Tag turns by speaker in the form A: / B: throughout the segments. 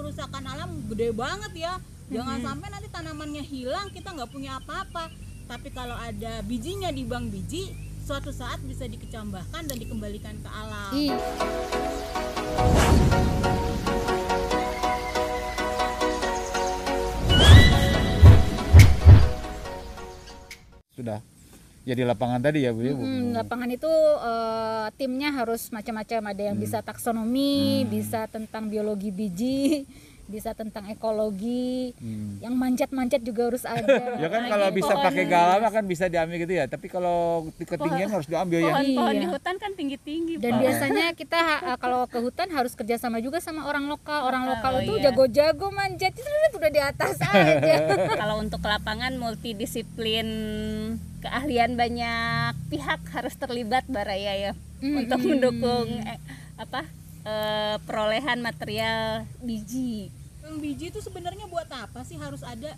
A: kerusakan alam gede banget ya jangan sampai nanti tanamannya hilang kita nggak punya apa-apa tapi kalau ada bijinya di bank biji suatu saat bisa dikecambahkan dan dikembalikan ke alam
B: Iya.
C: Sudah. Ya di lapangan tadi ya Bu ya, Bu.
B: Mm, lapangan itu eh, timnya harus macam-macam ada yang bisa taksonomi, bisa tentang biologi biji, bisa tentang ekologi.
C: Hmm.
B: Yang manjat-manjat juga harus ada.
C: Ya kan kalau bisa pakai galam kan bisa diambil gitu ya. Tapi kalau di ketinggian harus diambil ya.
D: Pohon-pohon di
B: Iya.
D: hutan kan tinggi-tinggi.
B: Dan
D: Pak.
B: biasanya kita eh, kalau ke hutan harus kerjasama juga sama orang lokal. Orang lokal
D: Oh,
B: itu
D: iya.
B: jago-jago manjat itu udah di atas aja.
D: Kalau untuk lapangan multidisiplin keahlian banyak pihak harus terlibat Baraya ya
B: Mm,
D: untuk
B: mm.
D: mendukung eh, apa eh, perolehan material biji.
A: biji itu sebenarnya buat apa sih harus ada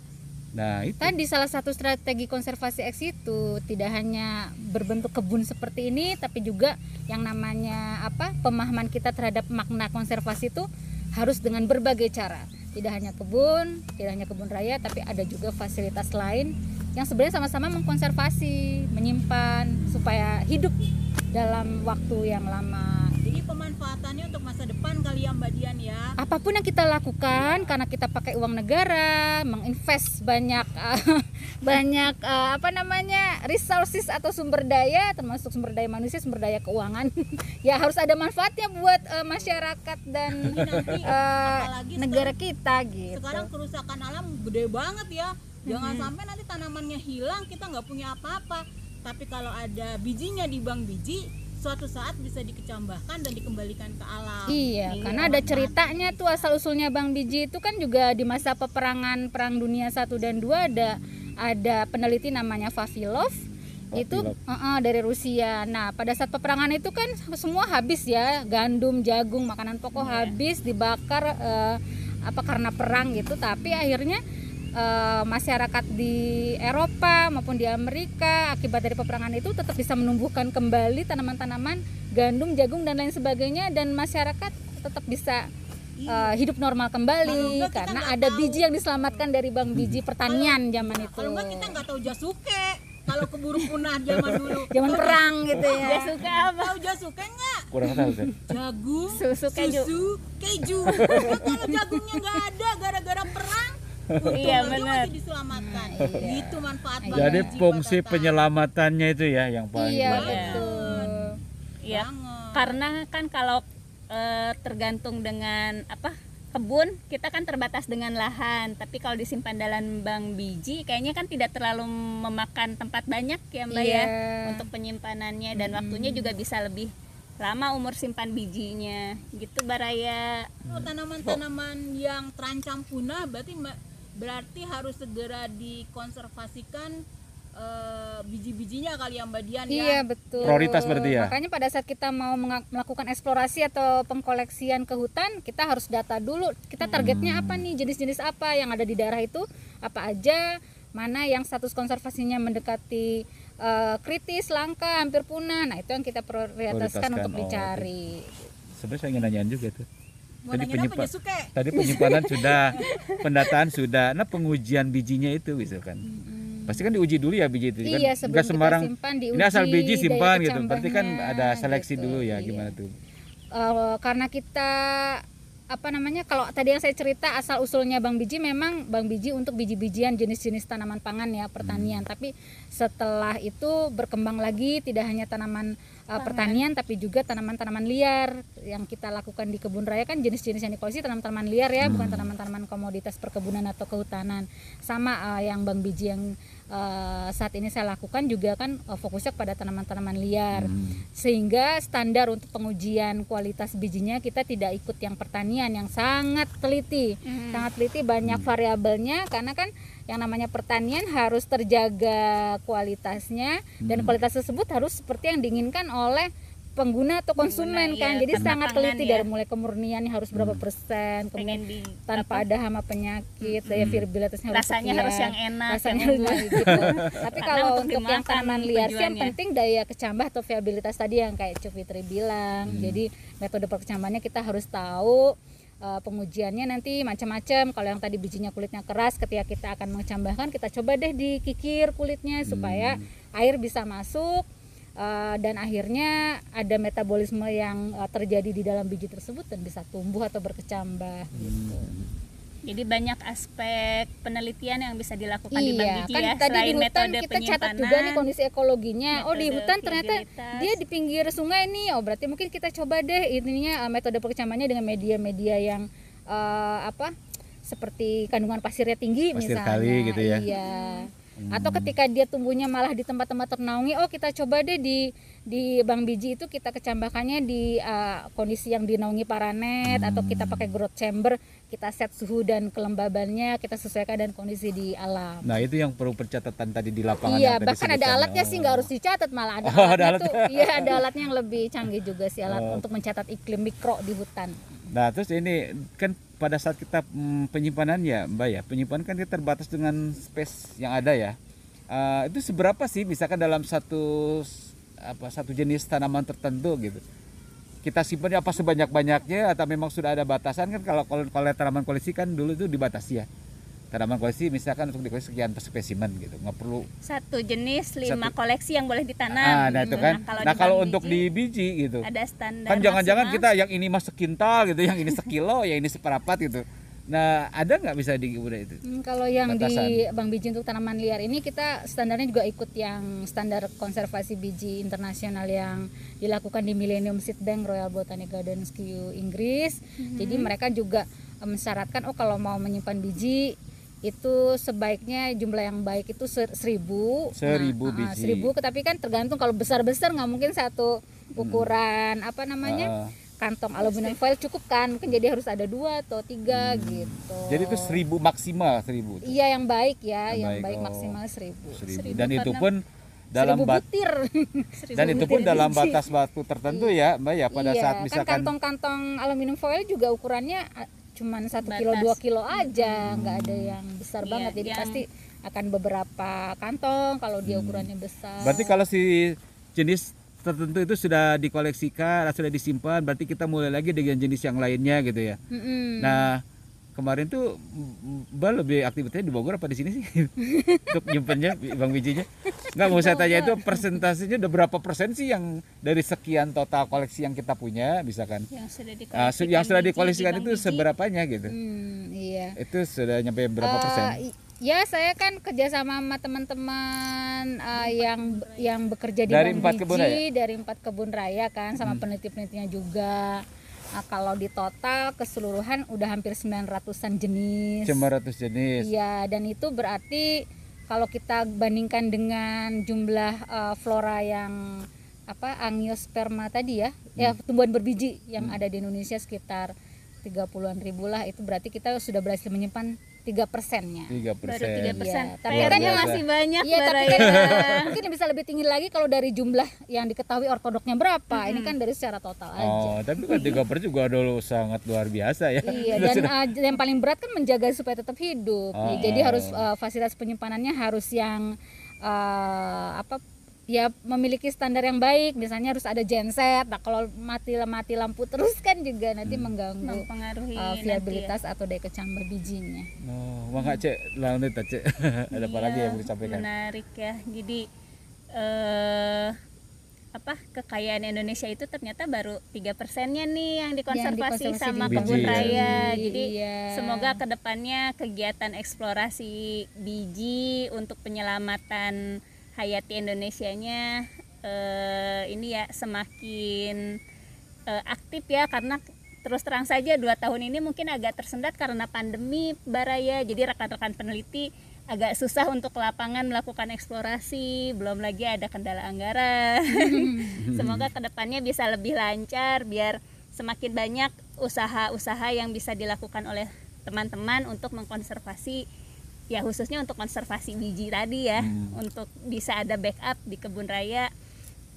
C: Nah, itu.
B: Tadi salah satu strategi konservasi X itu tidak hanya berbentuk kebun seperti ini, tapi juga yang namanya apa pemahaman kita terhadap makna konservasi itu harus dengan berbagai cara. Tidak hanya kebun, tidak hanya kebun raya, tapi ada juga fasilitas lain yang sebenarnya sama-sama mengkonservasi, menyimpan supaya hidup dalam waktu yang lama.
A: jadi pemanfaatannya untuk masa kali ya Mbak Dian ya.
B: Apa pun yang kita lakukan karena kita pakai uang negara menginvest banyak eh, banyak eh, apa namanya resources atau sumber daya termasuk sumber daya manusia sumber daya keuangan ya harus ada manfaatnya buat eh, masyarakat dan
A: nanti
B: eh,
A: apalagi
B: negara kita gitu.
A: sekarang kerusakan alam gede banget ya. Jangan sampai nanti tanamannya hilang kita nggak punya apa-apa. Tapi kalau ada bijinya di bank biji suatu saat bisa dikecambahkan dan dikembalikan ke alam.
B: Iya, karena ada ceritanya tuh asal usulnya Bang Biji itu kan juga di masa peperangan Perang Dunia 1 dan 2 ada ada peneliti namanya Vavilov itu eh, eh, dari Rusia. Nah, pada saat peperangan itu kan semua habis ya, gandum, jagung, makanan pokok habis dibakar eh, apa karena perang gitu, tapi akhirnya eh, masyarakat di Eropa maupun di Amerika akibat dari peperangan itu tetap bisa menumbuhkan kembali tanaman-tanaman gandum, jagung dan lain sebagainya dan masyarakat tetap bisa eh, hidup normal
A: Kalau
B: kembali
A: enggak,
B: karena ada
A: tahu.
B: biji yang diselamatkan dari bank biji pertanian zaman itu.
A: kalau enggak kita nggak tahu jasuke kalau keburu punah zaman dulu
B: Zaman perang gitu ya.
D: Dia suka apa?
A: tahu jasuke nggak
C: kurang tahu kan.
A: jagung
D: Susu keju.
A: susu keju kalau jagungnya nggak ada gara-gara perang
D: Iya,
A: aja
D: benar.
A: diselamatkan. Gitu manfaat bank
C: Jadi fungsi penyelamatannya itu ya yang paling
B: Iya betul.
D: Iya. Karena kan kalau eh, tergantung dengan apa kebun kita kan terbatas dengan lahan. Tapi kalau disimpan dalam bank biji kayaknya kan tidak terlalu memakan tempat banyak ya mbak
B: Iya.
D: ya untuk penyimpanannya. Dan waktunya juga bisa lebih lama umur simpan bijinya. Gitu baraya
A: Kalau tanaman-tanaman yang terancam punah berarti Mbak berarti harus segera dikonservasikan eh, biji-bijinya kali ya Mbak Dian
B: Iya
A: ya.
B: betul.
C: Prioritas berarti ya?
B: Makanya pada saat kita mau melakukan eksplorasi atau pengkoleksian ke hutan, kita harus data dulu. Kita targetnya apa nih? Jenis-jenis apa yang ada di daerah itu? Apa aja? Mana yang status konservasinya mendekati eh, kritis, langka, hampir punah. Nah, itu yang kita prioritaskan
C: Prioritaskan,
B: untuk
C: oh,
B: dicari.
C: Sebenarnya saya ingin nanyain juga tuh.
A: Mau
C: Tadi penyimpan-? Tadi penyimpanan sudah, pendataan sudah. Nah pengujian bijinya itu bisa kan. Pasti kan diuji dulu ya biji itu kan.
B: Iya, sebelum
C: Nggak sembarang.
B: simpan,
C: ini asal
B: diuji
C: biji simpan gitu. Berarti kan ada seleksi
B: gitu.
C: dulu ya
B: Iya.
C: gimana tuh.
B: Eh, karena kita apa namanya kalau tadi yang saya cerita asal usulnya Bang Biji memang Bang Biji untuk biji-bijian jenis-jenis tanaman pangan ya pertanian tapi setelah itu berkembang lagi tidak hanya tanaman uh, pertanian tapi juga tanaman-tanaman liar. Yang kita lakukan di kebun raya kan jenis-jenis yang dikoleksi tanaman-tanaman liar ya bukan tanaman-tanaman komoditas perkebunan atau kehutanan. Sama uh, yang Bang Biji yang uh, saat ini saya lakukan juga kan uh, fokusnya pada tanaman-tanaman liar.
C: Hmm.
B: sehingga standar untuk pengujian kualitas bijinya kita tidak ikut yang pertanian yang sangat teliti. Sangat teliti banyak variabelnya karena kan yang namanya pertanian harus terjaga kualitasnya dan kualitas tersebut harus seperti yang diinginkan oleh pengguna atau konsumen
D: Pengguna,
B: kan?
D: Iya,
B: jadi sangat teliti
D: ya.
B: dari mulai kemurniannya harus berapa persen kemudian
D: di
B: tanpa ada hama penyakit daya viabilitasnya harus
D: rasanya
B: sekian.
D: harus yang enak
B: rasanya
D: yang
B: harus gitu. Tapi
D: Karena
B: kalau
D: untuk
B: untuk yang tanaman liar sih yang penting daya kecambah atau viabilitas tadi yang kayak Cu Fitri bilang jadi metode perkecambahannya kita harus tahu eh, pengujiannya nanti macam-macam. Kalau yang tadi bijinya kulitnya keras, ketika kita akan mengecambahkan, kita coba deh dikikir kulitnya supaya air bisa masuk eh, dan akhirnya ada metabolisme yang eh, terjadi di dalam biji tersebut dan bisa tumbuh atau berkecambah. Gitu.
D: Jadi banyak aspek penelitian yang bisa dilakukan di Bank
B: Iya,
D: Biji
B: kan
D: ya
B: tadi
D: selain
B: di hutan
D: metode
B: kita catat juga nih kondisi ekologinya. Oh di hutan ternyata dia di pinggir sungai nih. Oh berarti mungkin kita coba deh ininya eh, metode perkecambahannya dengan media-media yang eh, apa seperti kandungan pasirnya tinggi
C: Pasir
B: misalnya.
C: kali gitu ya.
B: Iya. Atau ketika dia tumbuhnya malah di tempat-tempat ternaungi, oh kita coba deh di di bank biji itu kita kecambahkannya di eh, kondisi yang dinaungi paranet atau kita pakai growth chamber, kita set suhu dan kelembabannya kita sesuaikan dengan kondisi di alam.
C: Nah itu yang perlu pencatatan tadi di lapangan.
B: Iya, bahkan ada alatnya sih
C: Oh.
B: nggak harus dicatat malah ada
C: Oh,
B: alatnya
C: ada
B: tuh. Iya, ada alatnya yang lebih canggih juga sih alat
C: Oh.
B: untuk mencatat iklim mikro di hutan.
C: Nah terus ini kan pada saat kita mm, penyimpanan ya Mbak ya penyimpanan kan kita terbatas dengan space yang ada ya. Eh, itu seberapa sih misalkan dalam satu apa satu jenis tanaman tertentu gitu. Kita simpan apa sebanyak banyaknya atau memang sudah ada batasan kan kalau kalau, kalau tanaman koleksi kan dulu itu dibatasi ya. Tanaman koleksi misalkan untuk dikoleksi sekian spesimen gitu nggak perlu.
D: satu jenis lima
C: Satu.
D: koleksi yang boleh ditanam.
C: Ah, nah itu
D: gitu.
C: kan.
D: kalau
C: Nah
D: di
C: kalau
D: Bank
C: untuk
D: Biji
C: di biji gitu.
D: ada standar
C: kan jangan-jangan kita yang ini mas sekintal gitu yang ini sekilo yang ini seperapat gitu nah ada nggak bisa di udah itu
B: Hmm, kalau yang di
C: Batasan.
B: bank biji untuk tanaman liar ini kita standarnya juga ikut yang standar konservasi biji internasional yang dilakukan di Millennium Seed Bank Royal Botanic Gardens Kew Inggris. Jadi mereka juga mensyaratkan oh kalau mau menyimpan biji itu sebaiknya jumlah yang baik itu ser- seribu
C: Seribu
B: Nah, ah,
C: biji.
B: seribu tapi kan tergantung kalau besar besar nggak mungkin satu ukuran apa namanya
C: Ah,
B: kantong aluminium foil cukup kan mungkin jadi harus ada dua atau tiga gitu
C: Hmm. jadi itu seribu maksimal seribu.
B: Iya yang baik ya,
C: Yang
B: yang,
C: baik,
B: baik,
C: oh.
B: maksimal seribu.
C: seribu.
D: Seribu
C: dan itu pun dalam
B: seribu
C: bat
B: butir.
C: dan itu pun dalam batas waktu tertentu ya mbak ya pada
B: iya,
C: saat
B: kan
C: misalkan
B: kantong-kantong aluminium foil juga ukurannya cuman satu kilo dua kilo aja, nggak ada yang besar
D: Iya,
B: banget. Jadi
D: yang-
B: pasti akan beberapa kantong kalau dia ukurannya besar.
C: Hmm. berarti kalau si jenis tertentu itu sudah dikoleksikan sudah disimpan berarti kita mulai lagi dengan jenis yang lainnya gitu ya
B: Mm-mm.
C: Nah, kemarin tuh Mbak lebih aktivitasnya di Bogor apa di sini sih? Untuk nyimpennya Bang bijinya. Enggak mau saya tanya itu persentasenya udah berapa persen sih yang dari sekian total koleksi yang kita punya misalkan?
D: yang sudah
C: Ah, su- yang sudah dikoleksikan itu
D: Biji.
C: seberapanya gitu?
B: Hmm, iya.
C: Itu sudah nyampe berapa
B: Eh,
C: persen?
B: Ya saya kan kerjasama sama teman-teman eh, yang yang bekerja di
C: Dari
B: Bank
C: empat
B: Biji,
C: kebun raya?
B: dari empat kebun raya kan
C: Hmm.
B: sama peneliti-penelitinya juga. Nah, kalau di total keseluruhan udah hampir 900-an jenis.
C: Cuma ratus jenis.
B: Iya, dan itu berarti kalau kita bandingkan dengan jumlah eh, flora yang apa angiosperma tadi ya, ya
C: Hmm.
B: tumbuhan berbiji yang ada di Indonesia sekitar 30-an ribu lah, itu berarti kita sudah berhasil menyimpan tiga persennya.
C: Tiga persen.
D: tiga persen
B: Iya, tapi
D: PR-nya
C: biasa.
D: masih banyak
B: Iya, tapi kan mungkin bisa lebih tinggi lagi kalau dari jumlah yang diketahui ortodoknya berapa. Ini kan dari secara total aja.
C: Oh, tapi kan tiga persen juga dulu sangat luar biasa ya.
B: Iya, dan uh, yang paling berat kan menjaga supaya tetap hidup.
C: Oh.
B: Ya, jadi harus uh, fasilitas penyimpanannya harus yang uh, apa ya memiliki standar yang baik. Misalnya harus ada genset. Nah, kalau mati mati lampu terus kan juga nanti mengganggu
D: mempengaruhi
B: uh,
D: nanti ya.
B: viabilitas atau daya kecambah bijinya.
C: Oh, wah nggak cek, lalu nih cek. Ada apa lagi
D: Iya,
C: yang mau disampaikan?
D: menarik ya jadi eh apa kekayaan Indonesia itu ternyata baru tiga persennya nih yang dikonservasi
B: dikonservasi
D: sama
B: di
D: kebun
C: biji, ya.
D: raya
B: Biji,
D: jadi
B: iya.
D: semoga ke depannya kegiatan eksplorasi biji untuk penyelamatan hayati Indonesianya eh, ini ya semakin eh, aktif ya karena terus terang saja dua tahun ini mungkin agak tersendat karena pandemi baraya jadi rekan-rekan peneliti agak susah untuk ke lapangan melakukan eksplorasi belum lagi ada kendala anggaran. Semoga ke depannya bisa lebih lancar biar semakin banyak usaha-usaha yang bisa dilakukan oleh teman-teman untuk mengkonservasi ya khususnya untuk konservasi biji tadi ya
C: Hmm.
D: untuk bisa ada backup di kebun raya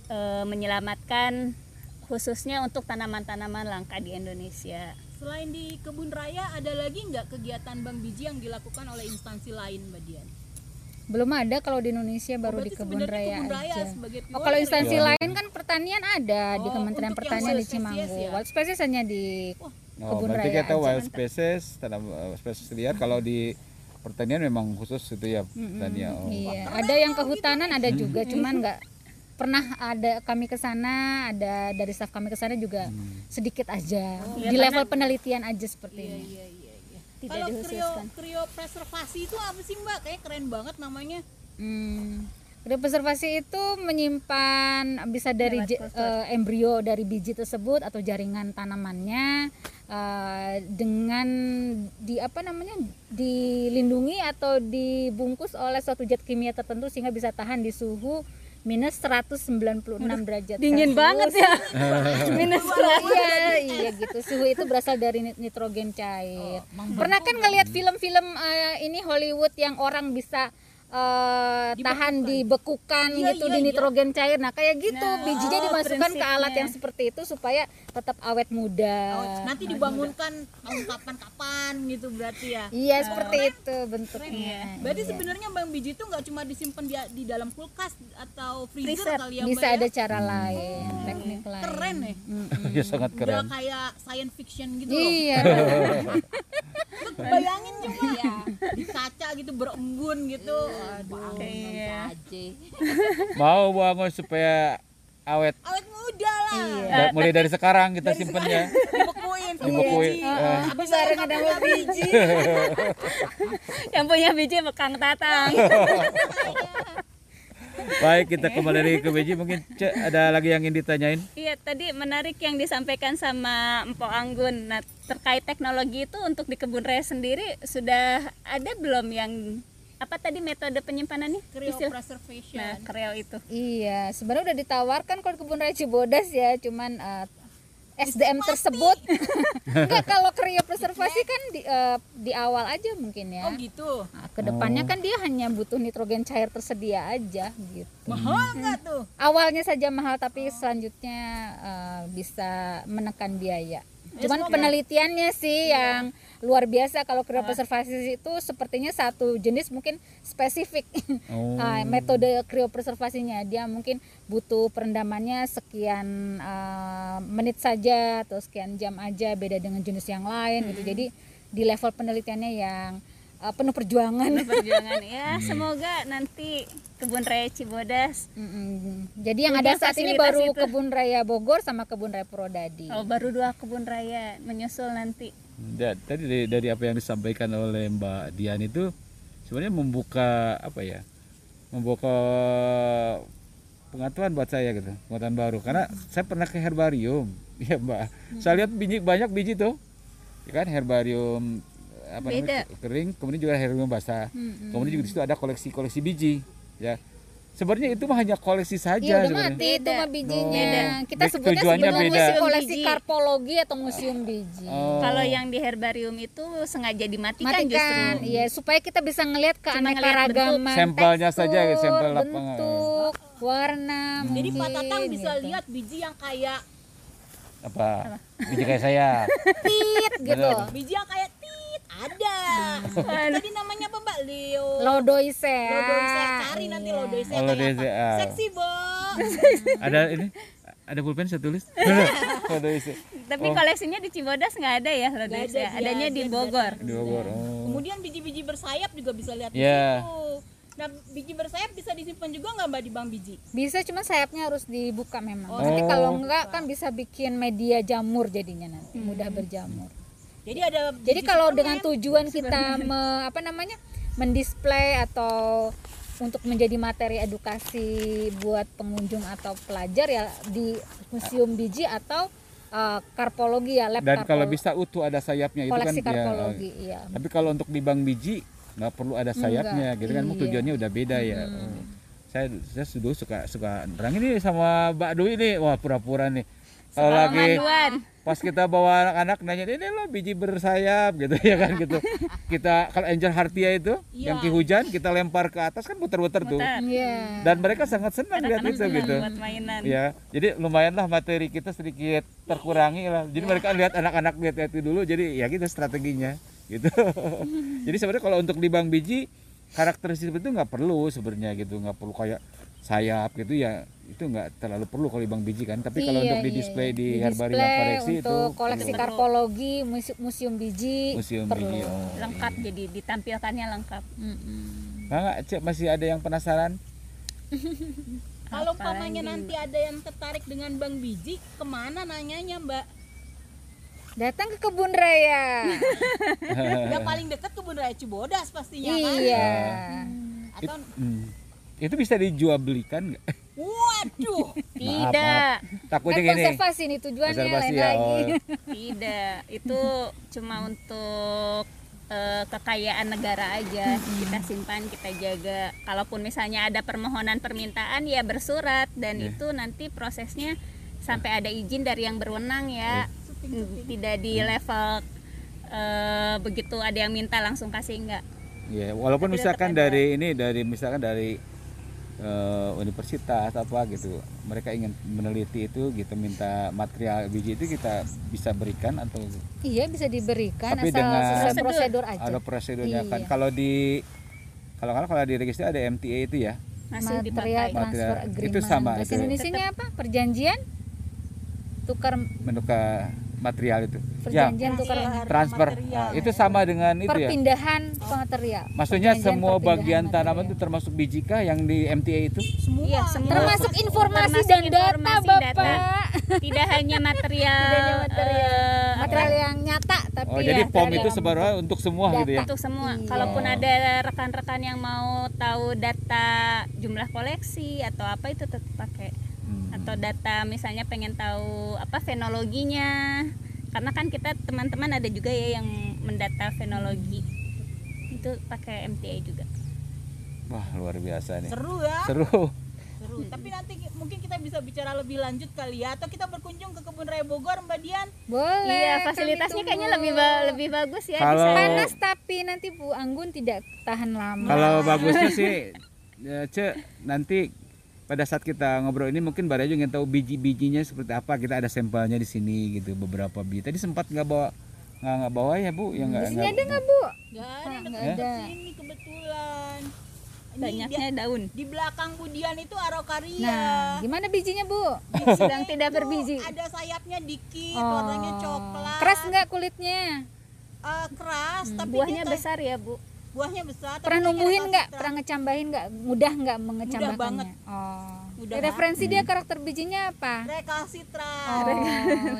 D: eh, menyelamatkan khususnya untuk tanaman-tanaman langka di Indonesia.
A: Selain di kebun raya, ada lagi nggak kegiatan bank biji yang dilakukan oleh instansi lain, Mbak Dian?
B: Belum ada kalau di Indonesia baru di
A: Berarti
B: kebun raya
A: kebun raya
B: aja. Oh, kalau instansi
C: ya.
B: lain kan pertanian ada di
A: Oh,
B: Kementerian
A: untuk yang
B: Pertanian di Cimanggu.
A: ya?
B: Kalau spesies hanya di
C: Oh,
B: kebun
C: berarti
B: raya
C: kita
B: aja.
C: wild species, tanam uh, spesies liar. Kalau di pertanian memang khusus itu ya pertanian. Oh.
B: Iya, ada yang kehutanan ada juga, cuman nggak pernah ada kami ke sana, ada dari staf kami ke sana juga sedikit aja. di level penelitian aja seperti ini.
A: Iya iya iya.
D: Tidak
A: Kalau krio
D: dihususkan.
A: kriopreservasi itu apa sih Mbak? Kayak keren banget namanya.
B: Hmm. Preservasi itu menyimpan bisa dari je-
D: kultur.
B: eh, embrio dari biji tersebut atau jaringan tanamannya eh, dengan di apa namanya dilindungi atau dibungkus oleh suatu zat kimia tertentu sehingga bisa tahan di suhu minus 196 derajat
D: Dingin banget ya. Minus
B: iya iya gitu. Suhu itu berasal dari nit- nitrogen cair. Pernah kan ngelihat film-film eh, ini Hollywood yang orang bisa eh, tahan dibekukan
A: Iya,
B: gitu
A: iya,
B: di
A: iya.
B: nitrogen cair nah kayak gitu
D: Nah,
B: bijinya
D: oh,
B: dimasukkan ke alat
D: prinsipnya.
B: yang seperti itu supaya tetap awet muda
A: Oh, nanti dibangunkan tahun kapan-kapan gitu berarti ya.
B: iya seperti itu bentuknya
A: Berarti
B: Iya.
A: sebenarnya bang biji itu nggak cuma disimpan di, di dalam kulkas atau freezer,
D: Freezer.
A: kali ya
B: bisa
A: Mbak
B: ada
A: ya?
B: cara lain teknik lain
A: Keren ya.
C: ya sangat
A: Udah
C: keren.
A: kayak science fiction gitu loh.
B: iya
A: Bayangin coba ya di kaca gitu berembun gitu. Aduh.
D: Iya.
C: Mau bangun supaya awet
A: Awet muda lah.
C: Da- mulai dari sekarang kita simpennya.
A: Dibekuin.
C: Dibekuin. Eh,
A: Habis bareng ada biji.
D: Yang punya biji bekang tatang.
C: Baik kita kembali lagi ke biji mungkin Cek, ada lagi yang ingin ditanyain?
D: Iya, tadi menarik yang disampaikan sama Empok Anggun. Nah, terkait teknologi itu untuk di kebun raya sendiri sudah ada belum yang apa tadi metode penyimpanannya? Istilah-
A: Cryopreservation.
D: Nah, kreo itu.
B: Iya, sebenarnya udah ditawarkan kalau di kebun raya Cibodas ya, cuman eh, SDM tersebut enggak kalau kriopreservasi kan di, eh, di awal aja mungkin ya.
A: Oh gitu.
B: Nah, ke depannya kan dia hanya butuh nitrogen cair tersedia aja gitu.
A: Mahal nggak tuh?
B: Awalnya saja mahal tapi selanjutnya eh, bisa menekan biaya. Cuman penelitiannya sih yang luar biasa. Kalau kriopreservasi itu sepertinya satu jenis mungkin spesifik.
C: Oh.
B: Ah, metode kriopreservasinya. Dia mungkin butuh perendamannya sekian eh, menit saja atau sekian jam aja. Beda dengan jenis yang lain gitu. Jadi di level penelitiannya yang eh, penuh perjuangan
D: Perjuangan ya, semoga nanti kebun raya Cibodas
B: Mm-mm. jadi yang ada saat ini baru
D: itu.
B: kebun raya Bogor sama kebun raya Purwodadi
D: oh, baru dua kebun raya menyusul nanti.
C: Tadi dari, dari apa yang disampaikan oleh Mbak Dian itu sebenarnya membuka apa ya? Membuka pengetahuan buat saya gitu, pengetahuan baru. Karena saya pernah ke herbarium, ya Mbak. Saya lihat biji banyak biji tuh, ya kan herbarium apa namanya kering, kemudian juga herbarium basah. Kemudian juga di situ ada koleksi-koleksi biji, ya. Sebenarnya itu mah hanya koleksi saja
B: Iya udah
C: sebenarnya.
B: mati itu mah bijinya.
C: Oh.
B: Kita
C: Beda.
B: sebutnya sebenarnya
C: beda.
B: koleksi
D: Biji.
B: karpologi atau museum biji.
C: Oh.
D: Kalau yang di herbarium itu sengaja dimatikan justru.
B: Matikan, iya supaya kita bisa ngelihat
D: ngelihat
B: keanekaragaman
C: Sampelnya saja gitu, sampel lapangan.
B: bentuk, warna.
A: Jadi Pak Tatang bisa
B: gitu.
A: lihat biji yang kayak
C: apa? Biji kayak saya.
B: tit gitu.
A: Biji yang kayak ada. Tadi namanya apa Mbak? Leo.
B: Lodoisea.
A: Lodoisea. Cari nanti
B: Iya.
C: Oh,
A: kayak apa?
C: Lodoisea.
A: Seksi, Bo.
C: ada ini ada pulpen saya tulis ada isi
D: Tapi koleksinya di Cibodas nggak ada ya,
A: Nggak ada, dia-
D: Adanya di
A: dia
D: Bogor.
C: di Bogor oh.
A: Kemudian biji-biji bersayap juga bisa lihat di
C: Iya.
A: situ. Nah, biji bersayap bisa disimpan juga nggak Mbak di bank biji?
B: Bisa cuma sayapnya harus dibuka memang.
A: Oh.
B: Nanti kalau enggak kan bisa bikin media jamur jadinya nanti, mudah berjamur.
A: Jadi ada
B: Jadi kalau dengan tujuan kita me- apa namanya mendisplay atau untuk menjadi materi edukasi buat pengunjung atau pelajar ya di museum biji atau uh, karpologi ya lab
C: dan kalau bisa utuh ada sayapnya itu kan ya,
B: karpologi iya.
C: tapi kalau untuk di bank biji nggak perlu ada sayapnya
B: Enggak,
C: gitu kan
B: iya.
C: tujuannya udah beda ya Oh. saya saya dulu suka suka nerang ini sama Mbak Dwi ini wah pura-pura nih kalau lagi
D: Pemanduan.
C: pas kita bawa anak-anak nanya ini loh biji bersayap gitu ya kan gitu kita kalau Angel Hartia itu
A: Iya.
C: yang ki hujan kita lempar ke atas kan putar-putar tuh.
B: Iya.
C: dan mereka sangat senang lihat itu
D: senang
C: gitu
D: buat mainan.
C: ya jadi lumayanlah materi kita sedikit terkurangi lah jadi mereka lihat anak-anak lihat itu dulu jadi ya gitu strateginya gitu jadi sebenarnya kalau untuk di bank biji karakteristik itu nggak perlu sebenarnya gitu nggak perlu kayak sayap gitu ya itu nggak terlalu perlu kalau di bank biji kan tapi kalau
B: Iya,
C: untuk di
B: iya,
C: display
B: iya.
C: di
B: Di
C: herbarium koleksi itu
B: untuk koleksi
C: perlu.
B: karpologi muse- museum biji
C: museum
B: perlu.
C: biji oh,
D: lengkap
C: iya.
D: jadi ditampilkannya lengkap.
C: Nah, nggak, Cek, masih ada yang penasaran
A: Kalau umpamanya nanti ada yang tertarik dengan Bang Biji, ke mana nanyanya Mbak?
B: datang ke kebun raya
A: Yang paling dekat kebun raya Cibodas pastinya kan?
B: iya
A: Atau
C: Hmm. Itu bisa dijual belikan nggak?
A: Waduh,
D: tidak.
B: kan
C: takutnya gini.
B: Konservasi nih tujuannya
C: Konservasi
B: lain
C: ya,
B: lagi.
C: oh.
D: tidak itu cuma untuk eh, kekayaan negara aja. Kita simpan kita jaga. Kalaupun misalnya ada permohonan permintaan ya bersurat. Dan
C: Iya.
D: itu nanti prosesnya sampai ada izin dari yang berwenang ya. Mm, tidak di level eh, begitu ada yang minta langsung kasih enggak
C: Ya, walaupun
D: Tapi
C: misalkan dari ini dari misalkan dari eh, universitas apa gitu, mereka ingin meneliti itu gitu minta material biji itu kita bisa berikan atau
B: iya bisa diberikan
C: Tapi
B: asal
C: dengan-
B: sesuai
D: Prosedur.
B: aja
C: ada prosedurnya kan.
B: Iya.
C: Kalau di kalau kalau kalau di register ada MTA itu ya.
D: masih
B: material
D: dipakai
C: Material-
B: transfer agreement
C: itu sama,
B: bahasa
C: itu.
B: Indonesia apa perjanjian tukar
C: menukar material itu. Ya,
B: tukar
C: transfer.
A: material.
C: Nah, itu sama dengan itu ya.
B: perpindahan material
C: Maksudnya
B: Perjanjian
C: semua bagian tanaman
B: material.
C: itu termasuk biji kah yang di MTA itu?
A: semua.
D: Iya, semua.
B: termasuk informasi
D: Termasuk
B: dan data
D: informasi,
B: bapak
D: data. tidak hanya material
B: Tidak hanya material
D: eh,
B: material yang nyata tapi
C: Oh,
B: ya
C: jadi POM itu sebenarnya untuk semua gitu ya.
D: untuk semua.
B: Iya.
D: Kalaupun
C: Oh.
D: ada rekan-rekan yang mau tahu data jumlah koleksi atau apa itu tetap pakai. Atau data misalnya pengen tahu apa fenologinya. Karena kan kita teman-teman ada juga ya yang mendata fenologi. Itu pakai MTA juga.
C: Wah, luar biasa nih.
A: Seru ya.
C: Seru.
A: Seru. Tapi nanti ki- mungkin kita bisa bicara lebih lanjut kali ya atau kita berkunjung ke kebun raya Bogor Mbak Dian.
B: boleh
D: Iya, fasilitasnya kayaknya lebih ba- lebih bagus ya
C: Kalau-
D: bisa
B: panas tapi nanti Bu Anggun tidak tahan lama
C: Kalau bagusnya sih ya, Cek, nanti pada saat kita ngobrol ini mungkin Mbak Rajo ingin tahu biji-bijinya seperti apa. Kita ada sampelnya di sini gitu beberapa biji. Tadi sempat nggak bawa nggak nggak bawa ya Bu? Ya nggak
B: di sini
C: nggak-
B: ada nggak Bu
A: Gak ada yang
B: nggak ada.
A: sini kebetulan. Ini
D: banyaknya daun.
A: di, belakang Budian itu arokaria.
B: nah gimana bijinya Bu
D: Sedang tidak berbiji.
A: Ada sayapnya dikit,
B: Oh.
A: warnanya coklat.
B: keras nggak kulitnya
A: Eh, keras, tapi
D: Buahnya besar ya, Bu.
A: Buahnya besar.
B: pernah numbuhin nggak pernah ngecambahin nggak mudah nggak mengecambahkannya
A: banget.
B: oh
A: Mudah
B: referensi dia karakter bijinya apa
A: Recalcitrant.
B: oh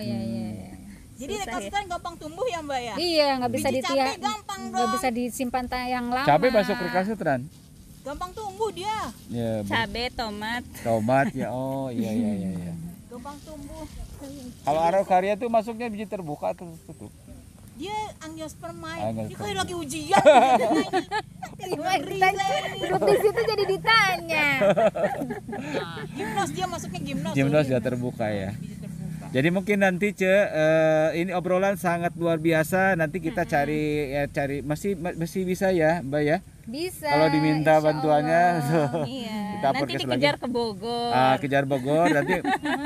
B: iya iya iya.
A: Jadi
D: Susah
A: recalcitrant gampang tumbuh ya Mbak ya?
B: iya nggak bisa
A: Biji
B: ditia
A: cabai gampang
B: nggak bisa disimpan ta- yang lama
C: Cabai masuk recalcitrant.
A: Gampang tumbuh dia.
C: Ya.
D: Cabe, tomat.
C: tomat ya. Oh, iya iya iya iya.
A: Gampang tumbuh.
C: Kalau araucaria tuh masuknya biji terbuka atau tertutup?
A: Dia angiospermae.
C: Angiospermae.
A: Dia kayak lagi ujian.
B: Duduk di situ jadi ditanya
A: gimnos dia masuknya gimnos.
C: Gimnos sudah terbuka ya.
A: Terbuka.
C: Jadi mungkin nanti Ce eh, ini obrolan sangat luar biasa. Nanti kita cari ya cari masih masih bisa ya, Mbak ya.
B: bisa
C: Kalau diminta
B: insya
C: bantuannya
D: Iya.
C: Kita
D: Nanti dikejar ke Bogor.
C: ah, kejar Bogor nanti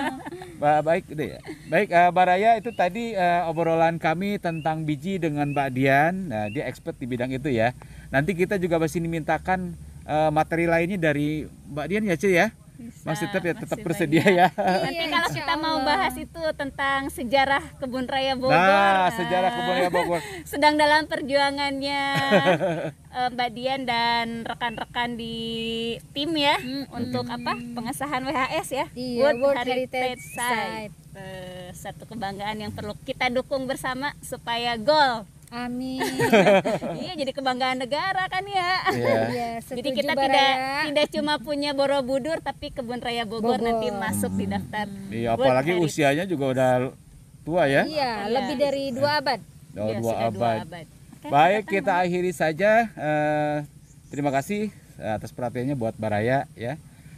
C: baik deh ya. Baik eh, Baraya itu tadi eh, obrolan kami tentang biji dengan Mbak Dian. Nah, dia expert di bidang itu ya. Nanti kita juga masih dimintakan eh, materi lainnya dari Mbak Dian ya, Ce ya.
D: Bisa,
C: Masih tetap ya tetap bersedia
D: banyak.
C: ya.
D: Nanti
B: Iya,
D: kalau
B: insya
D: kita mau bahas itu tentang sejarah kebun raya Bogor.
C: Nah, sejarah kebun raya Bogor.
D: Sedang dalam perjuangannya eh, Mbak Dian dan rekan-rekan di tim ya untuk apa pengesahan WHS ya
B: Iya, World Heritage Site.
D: Eh, satu kebanggaan yang perlu kita dukung bersama supaya gol
B: amin
D: iya jadi kebanggaan negara kan ya
C: Iya.
B: Iya,
D: jadi kita
B: Baraya.
D: tidak tidak cuma punya Borobudur tapi kebun raya Bogor,
B: Bogor.
D: nanti masuk di daftar
C: Iya,
D: World
C: apalagi usianya juga udah tua ya.
B: iya
D: Iya.
B: lebih dari dua abad
C: Oh,
D: Iya,
C: dua
D: sudah
C: abad.
D: abad. Oke,
C: Baik, kita akhiri saja. Eh, terima kasih atas perhatiannya buat Baraya ya.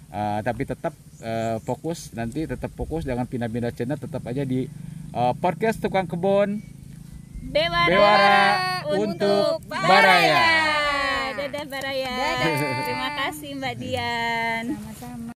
C: Eh, tapi tetap eh, fokus nanti tetap fokus jangan pindah-pindah channel tetap aja di eh, podcast tukang kebun
D: Bewara,
C: Bewara untuk Baraya.
D: Dadah Baraya.
B: Dadah.
D: Terima kasih Mbak Dian.
B: sama-sama